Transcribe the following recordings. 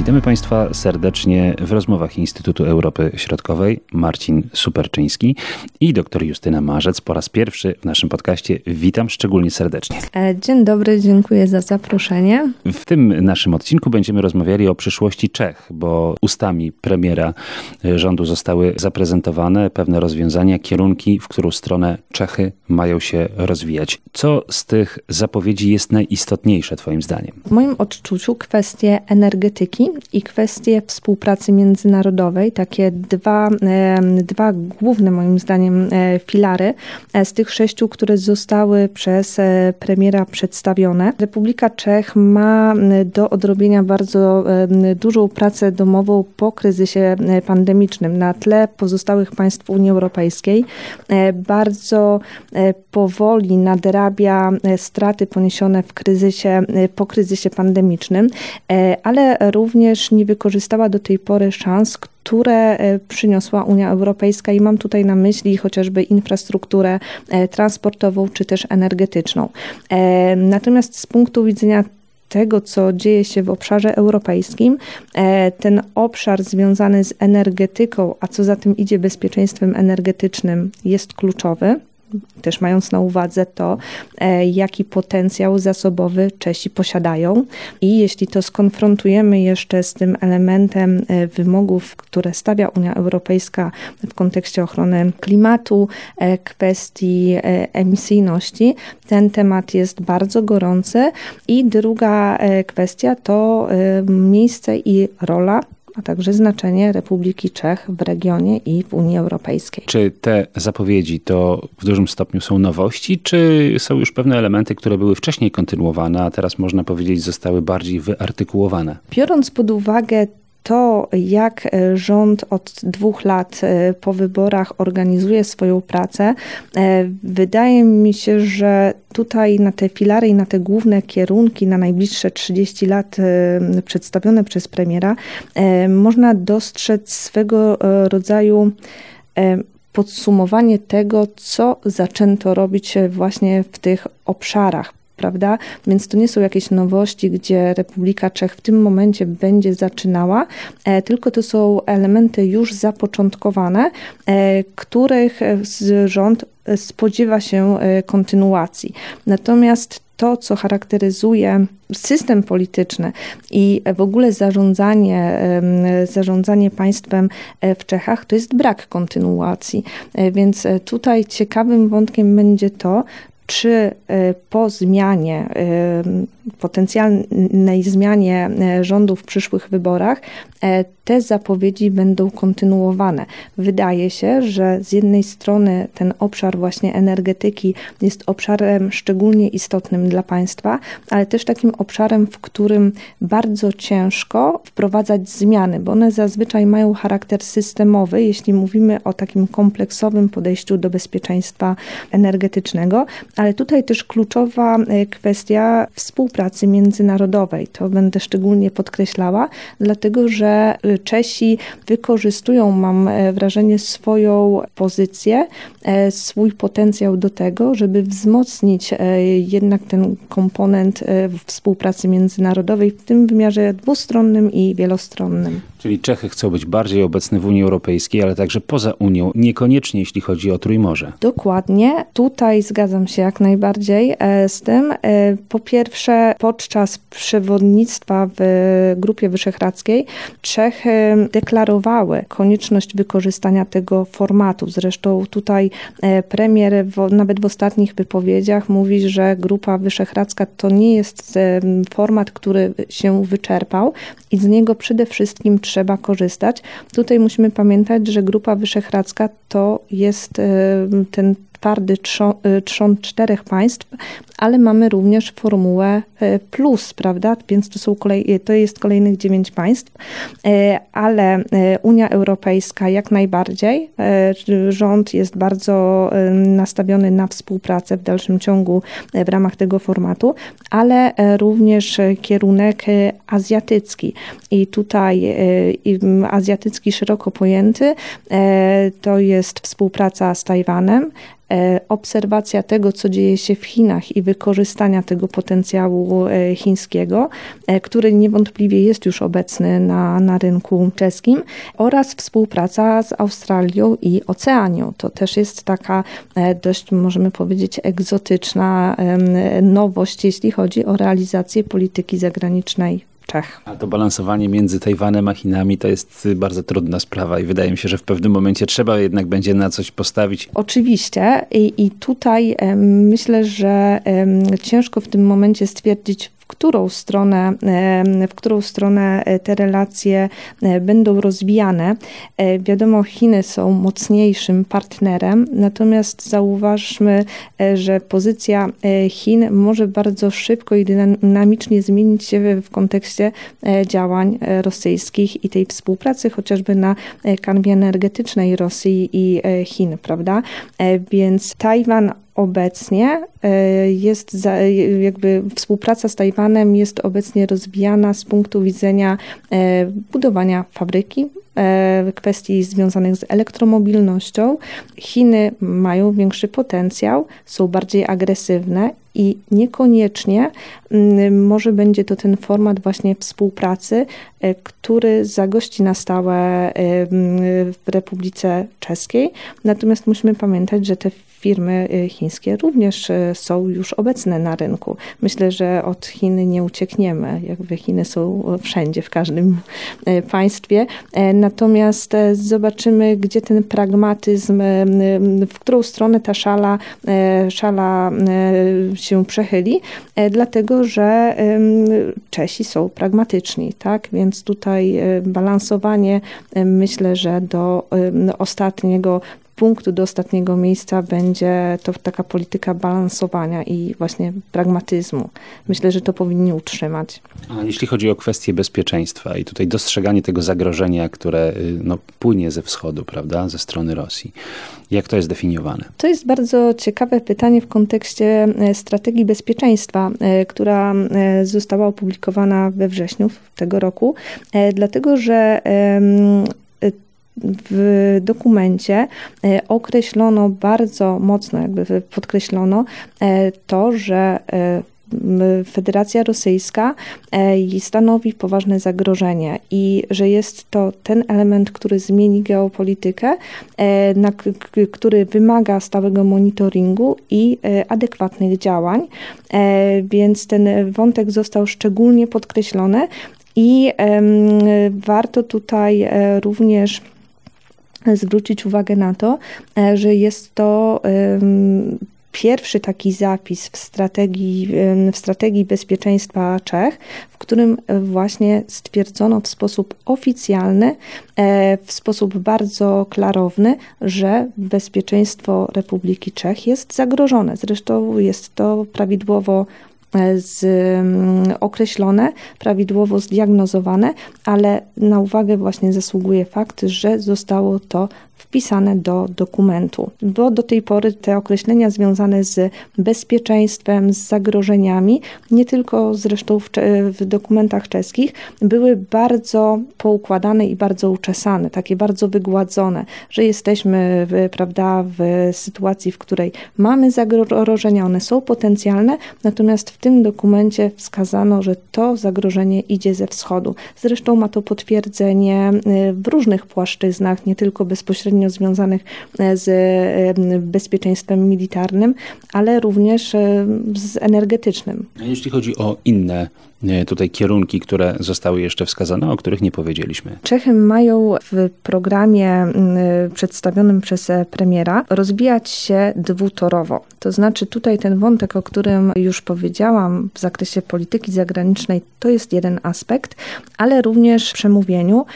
Witamy Państwa serdecznie w rozmowach Instytutu Europy Środkowej. Marcin Superczyński i dr Justyna Marzec po raz pierwszy w naszym podcaście. Witam szczególnie serdecznie. E, dzień dobry, dziękuję za zaproszenie. W tym naszym odcinku będziemy rozmawiali o przyszłości Czech, bo ustami premiera rządu zostały zaprezentowane pewne rozwiązania, kierunki, w którą stronę Czechy mają się rozwijać. Co z tych zapowiedzi jest najistotniejsze Twoim zdaniem? W moim odczuciu kwestie energetyki i kwestie współpracy międzynarodowej, takie dwa, dwa główne moim zdaniem e, filary e, z tych sześciu, które zostały przez e, premiera przedstawione. Republika Czech ma do odrobienia bardzo dużą pracę domową po kryzysie pandemicznym na tle pozostałych państw Unii Europejskiej. Bardzo powoli nadrabia straty poniesione w kryzysie, po kryzysie pandemicznym, ale również również nie wykorzystała do tej pory szans, które e, przyniosła Unia Europejska i mam tutaj na myśli chociażby infrastrukturę e, transportową czy też energetyczną. E, natomiast z punktu widzenia tego, co dzieje się w obszarze europejskim, ten obszar związany z energetyką, a co za tym idzie bezpieczeństwem energetycznym, jest kluczowy też mając na uwadze to, e, jaki potencjał zasobowy Czesi posiadają. I jeśli to skonfrontujemy jeszcze z tym elementem e, wymogów, które stawia Unia Europejska w kontekście ochrony klimatu, e, kwestii emisyjności, ten temat jest bardzo gorący. I druga kwestia to miejsce i rola a także znaczenie Republiki Czech w regionie i w Unii Europejskiej. Czy te zapowiedzi to w dużym stopniu są nowości, czy są już pewne elementy, które były wcześniej kontynuowane, a teraz można powiedzieć zostały bardziej wyartykułowane? Biorąc pod uwagę to, jak e, rząd od dwóch lat e, po wyborach organizuje swoją pracę, e, wydaje mi się, że tutaj na te filary i na te główne kierunki na najbliższe 30 lat przedstawione przez premiera, można dostrzec swego rodzaju podsumowanie tego, co zaczęto robić właśnie w tych obszarach prawda? Więc to nie są jakieś nowości, gdzie Republika Czech w tym momencie będzie zaczynała, e, tylko to są elementy już zapoczątkowane, e, których rząd spodziewa się e, kontynuacji. Natomiast to, co charakteryzuje system polityczny i w ogóle zarządzanie, zarządzanie państwem w Czechach, to jest brak kontynuacji. Więc tutaj ciekawym wątkiem będzie to, czy e, po zmianie, potencjalnej zmianie e, rządu w przyszłych wyborach, te zapowiedzi będą kontynuowane. Wydaje się, że z jednej strony ten obszar właśnie energetyki jest obszarem szczególnie istotnym dla państwa, ale też takim obszarem, w którym bardzo ciężko wprowadzać zmiany, bo one zazwyczaj mają charakter systemowy, jeśli mówimy o takim kompleksowym podejściu do bezpieczeństwa energetycznego, ale tutaj też kluczowa e, kwestia współpracy międzynarodowej. To będę szczególnie podkreślała, dlatego że e, Czesi wykorzystują, mam e, wrażenie, swoją pozycję, swój potencjał do tego, żeby wzmocnić jednak ten komponent współpracy międzynarodowej w tym wymiarze dwustronnym i wielostronnym. Czyli Czechy chcą być bardziej obecne w Unii Europejskiej, ale także poza Unią, niekoniecznie jeśli chodzi o Trójmorze. Dokładnie. Tutaj zgadzam się jak najbardziej e, z tym. E, po pierwsze, podczas przewodnictwa w Grupie Wyszehradzkiej Czechy deklarowały konieczność wykorzystania tego formatu. Zresztą tutaj e, premier w, nawet w ostatnich wypowiedziach mówi, że Grupa Wyszehradzka to nie jest format, który się wyczerpał i z niego przede wszystkim trzeba korzystać. Tutaj musimy pamiętać, że Grupa Wyszehradzka to jest ten twardy y, trzon czterech państw, ale mamy również formułę y, plus, prawda? Więc to, są kolej, y, to jest kolejnych dziewięć państw, ale Unia Europejska jak najbardziej. Rząd jest bardzo nastawiony na współpracę w dalszym ciągu w ramach tego formatu, ale również kierunek azjatycki. I tutaj azjatycki szeroko pojęty to jest współpraca z Tajwanem, obserwacja tego, co dzieje się w Chinach i wykorzystania tego potencjału chińskiego, który niewątpliwie jest już obecny na, na rynku czeskim, oraz współpraca z Australią i Oceanią. To też jest taka dość, możemy powiedzieć, egzotyczna nowość, jeśli chodzi o realizację polityki zagranicznej Czech. A to balansowanie między Tajwanem a Chinami to jest bardzo trudna sprawa i wydaje mi się, że w pewnym momencie trzeba jednak będzie na coś postawić. Oczywiście i, i tutaj myślę, że ciężko w tym momencie stwierdzić, którą stronę, w którą stronę e, te relacje e, będą rozwijane. E, wiadomo, Chiny są mocniejszym partnerem, natomiast zauważmy, że pozycja Chin może bardzo szybko i dynamicznie zmienić się w kontekście działań rosyjskich i tej współpracy chociażby na kanwie energetycznej Rosji i Chin, prawda? Więc Tajwan obecnie e, jest za, jakby współpraca z Tajwanem jest obecnie rozwijana z punktu widzenia e, budowania fabryki, kwestii związanych z elektromobilnością. Chiny mają większy potencjał, są bardziej agresywne i niekoniecznie mm, może będzie to ten format właśnie współpracy, który zagości na stałe w Republice Czeskiej. Natomiast musimy pamiętać, że te firmy chińskie również są już obecne na rynku. Myślę, że od Chin nie uciekniemy. Jakby Chiny są wszędzie, w każdym państwie. E, natomiast e, zobaczymy, gdzie ten pragmatyzm, w którą stronę ta szala, e, szala się przechyli, dlatego że Czesi są pragmatyczni, tak? Więc tutaj balansowanie myślę, że do ostatniego punktu do ostatniego miejsca będzie to taka polityka balansowania i właśnie pragmatyzmu. Myślę, że to powinni utrzymać. A jeśli chodzi o kwestię bezpieczeństwa i tutaj dostrzeganie tego zagrożenia, które y, no, płynie ze wschodu, prawda, ze strony Rosji, jak to jest definiowane? To jest bardzo ciekawe pytanie w kontekście e, strategii bezpieczeństwa, e, która e, została opublikowana we wrześniu tego roku, dlatego że w dokumencie e, określono bardzo mocno, jakby podkreślono e, to, że e, Federacja Rosyjska stanowi poważne zagrożenie i że jest to ten element, który zmieni geopolitykę, który wymaga stałego monitoringu i adekwatnych działań. Więc ten wątek został szczególnie podkreślony i warto tutaj również zwrócić uwagę na to, e, że jest to pierwszy taki zapis w strategii, w strategii bezpieczeństwa Czech, w którym właśnie stwierdzono w sposób oficjalny, e, w sposób bardzo klarowny, że bezpieczeństwo Republiki Czech jest zagrożone. Zresztą jest to prawidłowo z, mm, określone, prawidłowo zdiagnozowane, ale na uwagę właśnie zasługuje fakt, że zostało to wpisane do dokumentu, bo do tej pory te określenia związane z bezpieczeństwem, z zagrożeniami, nie tylko zresztą w, w dokumentach czeskich, były bardzo poukładane i bardzo uczesane, takie bardzo wygładzone, że jesteśmy prawda, w sytuacji, w której mamy zagrożenia, one są potencjalne, natomiast w tym dokumencie wskazano, że to zagrożenie idzie ze wschodu. Zresztą ma to potwierdzenie y, w różnych płaszczyznach, nie tylko bezpośrednio bezpośrednio związanych e, z e, bezpieczeństwem militarnym, ale również e, z energetycznym. Jeśli chodzi o inne tutaj kierunki, które zostały jeszcze wskazane, o których nie powiedzieliśmy. Czechy mają w programie przedstawionym przez premiera rozwijać się dwutorowo. To znaczy tutaj ten wątek, o którym już powiedziałam w zakresie polityki zagranicznej, to jest jeden aspekt, ale również w przemówieniu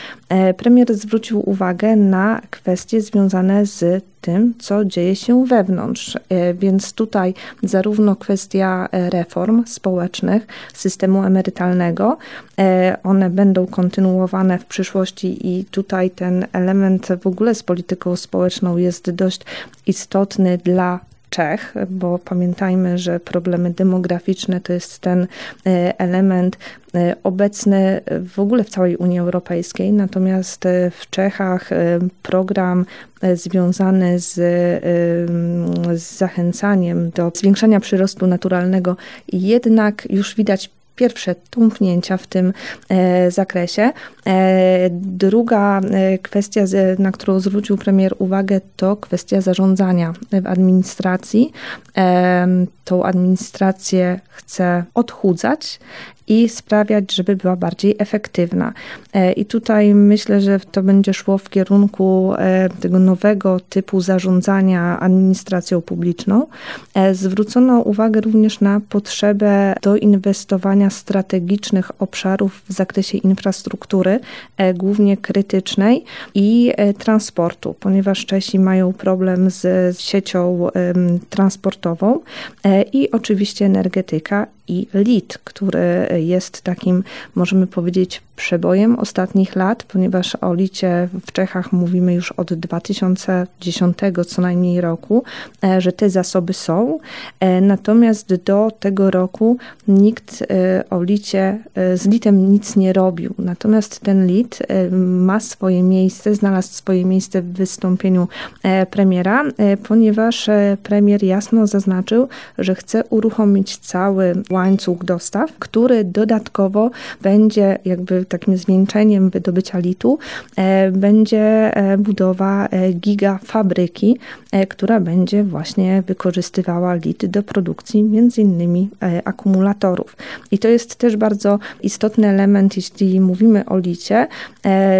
premier zwrócił uwagę na kwestie związane z tym, co dzieje się wewnątrz. E, więc tutaj zarówno kwestia e, reform społecznych, systemu emerytalnego, e, one będą kontynuowane w przyszłości i tutaj ten element w ogóle z polityką społeczną jest dość istotny dla Czech, bo pamiętajmy, że problemy demograficzne to jest ten element obecny w ogóle w całej Unii Europejskiej, natomiast w Czechach program związany z, z zachęcaniem do zwiększania przyrostu naturalnego jednak już widać pierwsze tąpnięcia w tym e, zakresie. E, druga e, kwestia, na którą zwrócił premier uwagę, to kwestia zarządzania w administracji. Tą administrację chce odchudzać i sprawiać, żeby była bardziej efektywna. I tutaj myślę, że to będzie szło w kierunku tego nowego typu zarządzania administracją publiczną. Zwrócono uwagę również na potrzebę doinwestowania strategicznych obszarów w zakresie infrastruktury, głównie krytycznej i transportu, ponieważ Czesi mają problem z siecią transportową i oczywiście energetyka i LIT, który jest takim, możemy powiedzieć, przebojem ostatnich lat, ponieważ o licie w Czechach mówimy już od 2010 co najmniej roku, e, że te zasoby są. E, natomiast do tego roku nikt e, o licie, z litem nic nie robił. Natomiast ten lit ma swoje miejsce, znalazł swoje miejsce w wystąpieniu premiera, ponieważ premier jasno zaznaczył, że chce uruchomić cały łańcuch dostaw, który dodatkowo będzie jakby takim zwieńczeniem wydobycia litu e, będzie e, budowa e, gigafabryki, która będzie właśnie wykorzystywała lit do produkcji między innymi akumulatorów. I to jest też bardzo istotny element, jeśli mówimy o licie,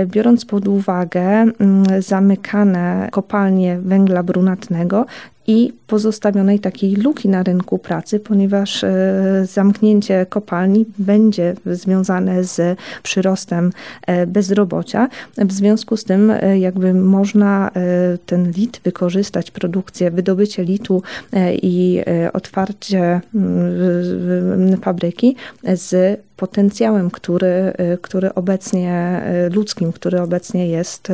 biorąc pod uwagę mm, zamykane kopalnie węgla brunatnego, i pozostawionej takiej luki na rynku pracy, ponieważ e, zamknięcie kopalni będzie związane z przyrostem e, bezrobocia. W związku z tym e, jakby można ten lit wykorzystać, produkcję, wydobycie litu i otwarcie mm, fabryki z potencjałem, który, który obecnie, ludzkim, który obecnie jest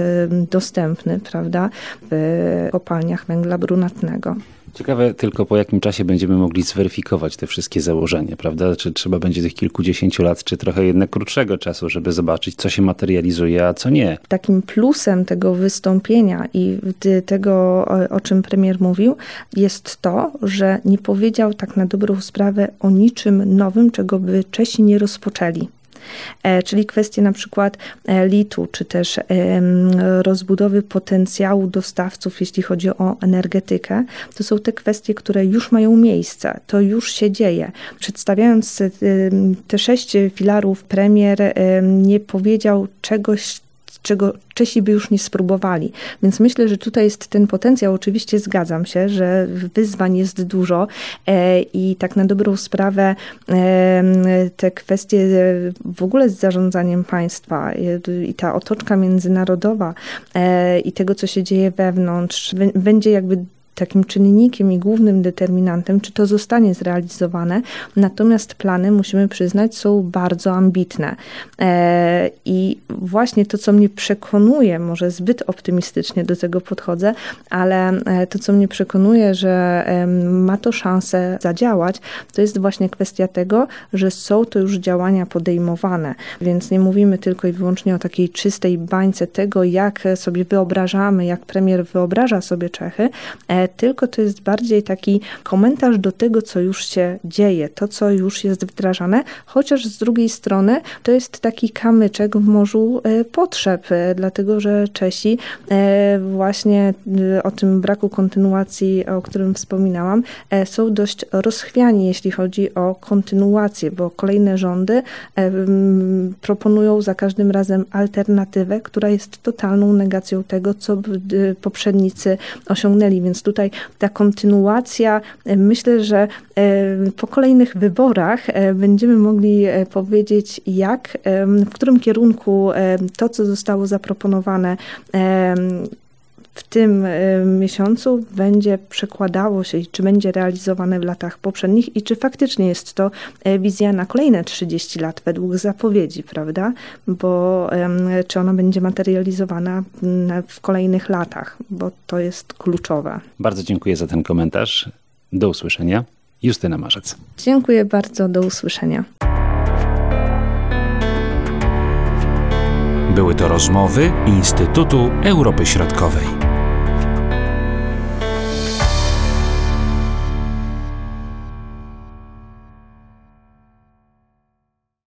dostępny, prawda, w kopalniach węgla brunatnego. Ciekawe tylko po jakim czasie będziemy mogli zweryfikować te wszystkie założenia, prawda? Czy trzeba będzie tych kilkudziesięciu lat, czy trochę jednak krótszego czasu, żeby zobaczyć, co się materializuje, a co nie. Takim plusem tego wystąpienia i tego, o czym premier mówił, jest to, że nie powiedział tak na dobrą sprawę o niczym nowym, czego by Czesi nie rozpoczęli. E, czyli kwestie na przykład e, litu, czy też rozbudowy potencjału dostawców, jeśli chodzi o energetykę, to są te kwestie, które już mają miejsce, to już się dzieje. Przedstawiając te sześć filarów, premier nie powiedział czegoś, czego Czesi by już nie spróbowali. Więc myślę, że tutaj jest ten potencjał. Oczywiście zgadzam się, że wyzwań jest dużo e, i tak na dobrą sprawę e, te kwestie w ogóle z zarządzaniem państwa e, i ta otoczka międzynarodowa i tego, co się dzieje wewnątrz, będzie jakby takim czynnikiem i głównym determinantem, czy to zostanie zrealizowane. Natomiast plany, musimy przyznać, są bardzo ambitne. E, I właśnie to, co mnie przekonuje, może zbyt optymistycznie do tego podchodzę, ale e, to, co mnie przekonuje, że ma to szansę zadziałać, to jest właśnie kwestia tego, że są to już działania podejmowane. Więc nie mówimy tylko i wyłącznie o takiej czystej bańce tego, jak sobie wyobrażamy, jak premier wyobraża sobie Czechy, e, tylko to jest bardziej taki komentarz do tego, co już się dzieje, to, co już jest wdrażane, chociaż z drugiej strony to jest taki kamyczek w morzu e, potrzeb, e, dlatego że Czesi e, właśnie o tym braku kontynuacji, o którym wspominałam, są dość rozchwiani, jeśli chodzi o kontynuację, bo kolejne rządy proponują za każdym razem alternatywę, która jest totalną negacją tego, co poprzednicy osiągnęli, więc tutaj tutaj ta kontynuacja, e, myślę, że e, po kolejnych wyborach e, będziemy mogli powiedzieć, jak, w którym kierunku to, co zostało zaproponowane, w tym miesiącu będzie przekładało się, czy będzie realizowane w latach poprzednich i czy faktycznie jest to wizja na kolejne 30 lat według zapowiedzi, prawda? Bo czy ona będzie materializowana w kolejnych latach, bo to jest kluczowe. Bardzo dziękuję za ten komentarz. Do usłyszenia. Justyna Marzec. Dziękuję bardzo, do usłyszenia. Były to rozmowy Instytutu Europy Środkowej.